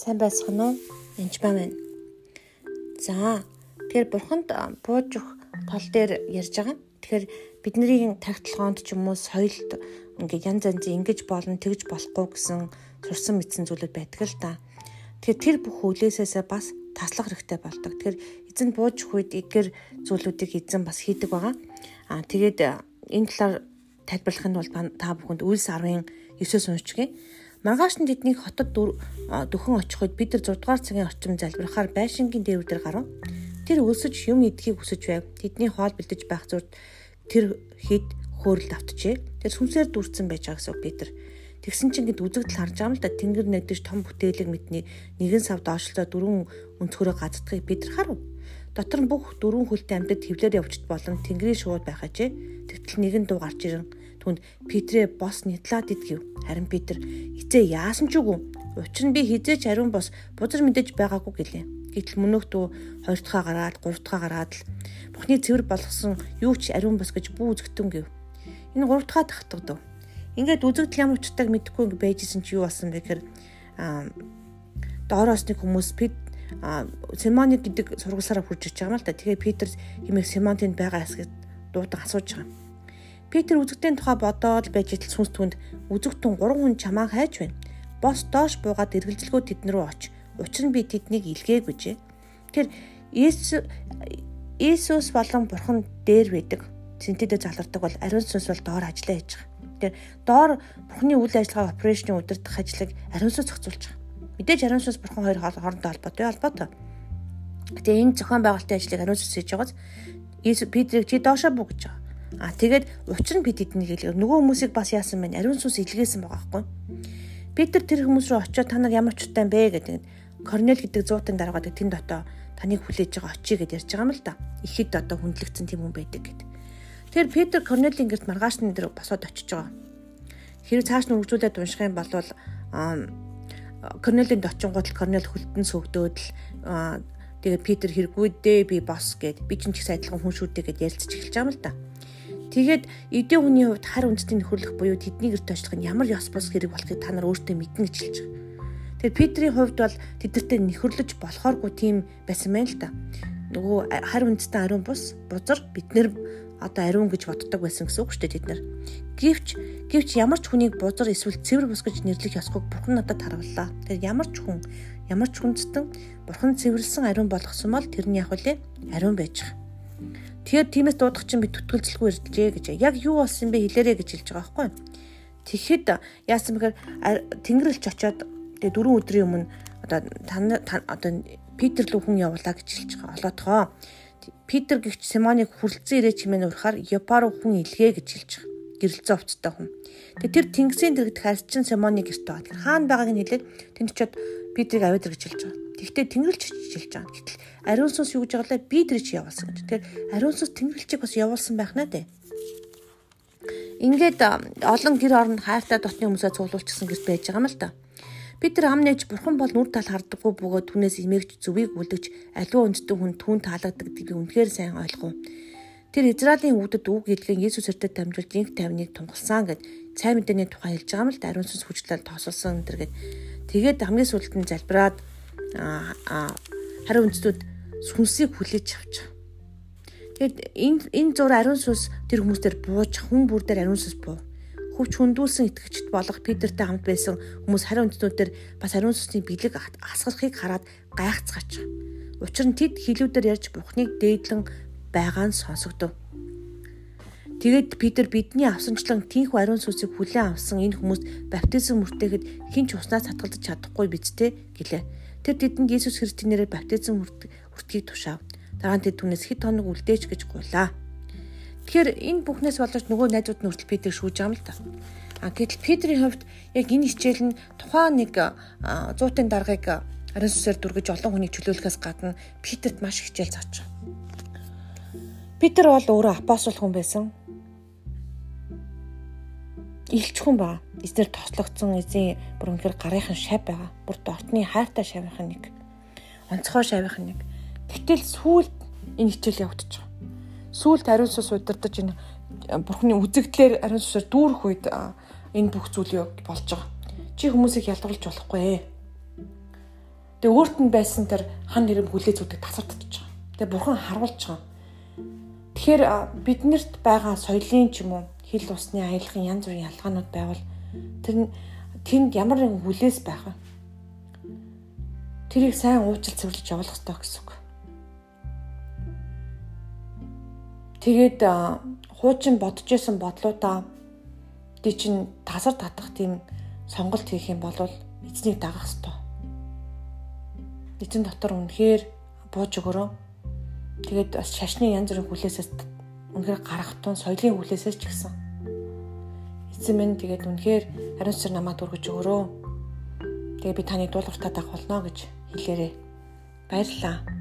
Сайн байсгано уу? Энд байна. За, тэгэхээр бурханд бууж өгөх тал дээр ярьж байгаа. Тэгэхээр бидний тагтлагоонд ч юм уу соёлд ингээд янз янзын ингэж болно, тэгж болохгүй гэсэн сурсан мэдсэн зүйлүүд байдаг л та. Тэгэхээр тэр бүх хүлээсээсээ бас таслах хэрэгтэй болдог. Тэгэхээр эзэн бууж өгөх үед эдгээр зүйлүүдийг эзэн бас хийдэг байгаа. Аа тэгээд энэ талаар тайлбарлах нь бол та бүхэнд Үлс 10-ын 9-өөс уншчихъя. Маргааш нь тэднийг хотод дөхөн очиход бид нар 6 дугаар цагийн орчим залбирахаар байшингийн дээвэр дээр гарав. Тэр өлсөж юм идхийг хүсэж байв. Тэдний хоол бэлдэж байх зурд тэр хэд хөөрөлд автжээ. Тэр сүнсээр дүрцэн байж байгаа гэсэн нар. Тэгсэн чинь гэд үзэгдэл харж байгаа юм л да тэнгэр нэгдэж том бүтээлэг мэдний нэгэн сав доошлоо дөрвөн өнцгөрөө газдахыг бид нар харав. Дотор нь бүх дөрвөн хөлтэй амьтад хөвлөөр явжт болон тэнгэрийн шууд байхажээ. Тэгтэл нэгэн дуу гарч ирэн Түүнд Петрээ бос нятлаад идгэв. Харин Петр эцээ яасан ч үгүй. Учир нь би хизээч ариун бос бузар мэдэж байгаагүй гэлээ. Гэтэл мөнөختөө хоёр дахь гараад гурав дахь гараад л Бухны цэвэр болгосон юу ч ариун бос гэж бүү үзэгтэн гэв. Энэ гурав дахь татгадав. Ингээд үзэгдэл ямар учиртайг мэдэхгүй байжсэн чи юу болсон бэ гэхээр доороос нэг хүмүүс Пет Симоны гэдэг сургуулсаараа хурж иж байгаа юм л та. Тэгээ Питер хэмээх Симонтынд байгаа эсгээд дуудан асууж байгаа. Питер үзэгтийн тухай бодоод байж итл сүнс түнд үзэгтэн 3 хүн чамаа хайж байна. Бос доош буугаад эргэлзэлгөө тэдн рүү оч. Учир нь би тэднийг илгээг гэжээ. Тэр Иесус болон Бурхан дээр байдаг. Синтэдэ залардаг бол ариун сүнс бол доор ажиллаа хийж байгаа. Тэр доор Бурханы үйл ажиллагаа операшны удирдах ажлыг ариун сүнс зохицуулж байгаа. Мэдээж ариун сүнс Бурхан хоёр хоорондоо холбоотой холбоотой. Тэгээ энэ зохион байгуулалтын ажлыг ариун сүнс хийж байгааз Иесус Петрийг чи доошоо буу гэж байгаа. А тэгээд учир нь бид эднийг хэлээ. Нөгөө хүмүүсийг бас яасан бэ? Ариун сүнс илгээсэн байгаа байхгүй. Питер тэр хүмүүс рүү очиод та нар ямар утаан бэ гэдэг. Корнел гэдэг зуутын дараагаад тэнд дотоо таныг хүлээж байгаа очие гэдээ ярьж байгаа юм л да. Ихэд одоо хүндлэгдсэн тийм хүн байдаг гэдэг. Тэр Петр Корнелийн гэрт маргаашны дээр босоод очиж байгаа. Хэрэг цааш нь үргэлжлүүлээд унших юм бол Корнелийн дочингууд л Корнел хөлтөн сүгдөөд л тэгээ Питер хэрэггүй дээ би бос гэд би ч их сайдлан хүн шүүдээ гэд ярилцж эхэлж байгаа юм л да. Тэгээд эдийн хүний хувьд хар үндэстний нөхөрлөх буюу тэдний гэрт очлох нь ямар ёс бус хэрэг болохыг та нар өөртөө мэднэ гэж хэлж байгаа. Тэгээд Петрийн хувьд бол тэдэртээ нөхөрлөж болохооргүй тийм байсан байна л да. Нөгөө хар үндэстэн ариун бус бузар бид нэр одоо ариун гэж боддог байсан гэсэн үг шүү дээ тэд нар. Гэвч гэвч ямар ч хүнийг бузар эсвэл цэвэр бус гэж нэрлэх ёсгүйг бурхан надад харууллаа. Тэгэхээр ямар ч хүн ямар ч хүндэстэн бурхан цэвэрлсэн ариун болгосон бол тэрний яг үлээ ариун байж байгаа. Тэгэхээр тиймээс дуудах чинь би түтгэлцэлгүй ирдэлжээ гэж. Яг юу болсон бэ хэлээрэ гэж хэлж байгаа байхгүй. Тэгэхэд яасан бэхээр тэнгэрлэгч очоод тэгээ дөрөв өдрийн өмнө одоо тань одоо Питер лүү хүн явуулаа гэж хэлж байгаа. Олоотгоо. Питер гихч Симоныг хүрлцэн ирээ чимээ урахаар Япа руу хүн илгээ гэж хэлж байгаа. Гэрэлцээ овцтой хүн. Тэгээ тэр тэнгисийн дэргэд харьцсан Симоны гэрт байгаа. Тэгэхээр хаана байгааг нь хэлээд тэнд очиод Питерийг аваад гэж хэлж байгаа. Тэгвэл тэнгэрлэгч хэлж байгаа. Гэтэл ариун сүнс юу гэж лээ би тэр чи явуулсан гэж. Тэгэхээр ариун сүнс тэнгэрлэгчийг бас явуулсан байх нэ дээ. Ингээд олон гэр орнд хайртай дотны хүмүүсээ цуглуулчихсан гэж байж байгаа юм л та. Бид тэр ам нээж бурхан бол нүр тал хардаггүй бөгөөд түүнээс имэгч зүвийг үлдэж аливаа үндэстэн хүн түүн таалагддаг гэдгийг үнэхээр сайн ойлгов. Тэр Израилийн үгдэд үг хэлгийн Есүс хэртэд дамжуулж инх тайвныг тунгалсан гэд цай мэдээний тухай хэлж байгаа юм л да ариун сүнс хүчлэл тоосолсон энэ гэд тэгээд хамгийн сүүлд нь залбираад хариу үндэстнүүд сүнсийг хүлээж авч байгаа. Тэгэд энэ энэ зур ариун сүнс тэр хүмүүстээр бууж хүн бүр дээр ариун сүнс буу. Хөвч хүндүүлсэн итгэгчд болох Питертэй хамт байсан хүмүүс хариу үндэстнүүдээр бас ариун сүнсний бэлэг асгарахыг хараад гайхацгаач. Учир нь тэд хилүүдээр ярьж Бухныг дээдлэн байгаа нь сонсогдов. Тэгээд Питер бидний авсанчлан тийхүү ариун сүнсийг хүлээн авсан энэ хүмүүст баптизм мөртөөхөд хинч уснаас татгалзаж чадахгүй биз дээ гэлээ. Тэр тэдэнд Есүс Христийн нэрээр баптизм хүртгийг тушаав. Дараа нь тэд түүнээс хэд хоног үлдээч гэж гуйлаа. Тэгэхээр энэ бүхнээс болооч нөгөө найзууд нь хүртэл Петрийг шүүж байгаа юм л та. А гэтэл Петрийн хувьд яг энэ хичээл нь тухайн нэг зуутын даргаыг ариун сүсээр дүргэж олон хүнийг чөлөөлөхөөс гадна Петрт маш хичээл зааж. Петр бол өөрөө апостол хүн байсан илч хүн ба. Эзнэр тослогдсон эзэн бүр үнэхээр гарынхан шав байгаа. Бүр дортны хайртай шавынхан нэг. Онцгой шавынхан нэг. Гэтэл сүүлд энэ хичээл явагдаж байгаа. Сүүлд ариун сүс удирдах энэ бурхны үзэгдлэр ариун сүсээр дүүрэх үед энэ бүх зүйл болж байгаа. Чи хүмүүсийг ялгуулж болохгүй ээ. Тэгээ өөрт нь байсан тэр хан нэрэм хүлээ зүтэг тасардчихж байгаа. Тэгээ бурхан харуулж байгаа. Тэгэхээр биднэрт байгаа соёлын ч юм уу хил усны аялахын янз бүрийн ялгаанууд байвал тэр тэнд ямар нэгэн хүлээс байх вэ? Тэрийг сайн уучлал цэвэрлэж явуулах хэрэгтэй гэсэн үг. Тэгээд хуучин бодож исэн бодлуудаа тий чин тасар татах тийм сонголт хийх юм бол эзнийг дагах хэрэгтэй. Эзэн дотор үнэхээр бууж өгөрөө. Тэгээд бас шашны янз бүрийн хүлээсээс үнэхээр гарах тун соёлын хүлээсээс ч гисэн. Эзэн минь тэгээд үнэхээр ариун сүр намайг дүргэж өгөрөө. Тэгээд би таны дуулууртаа дагах болно гэж хэлээрээ. Баярлалаа.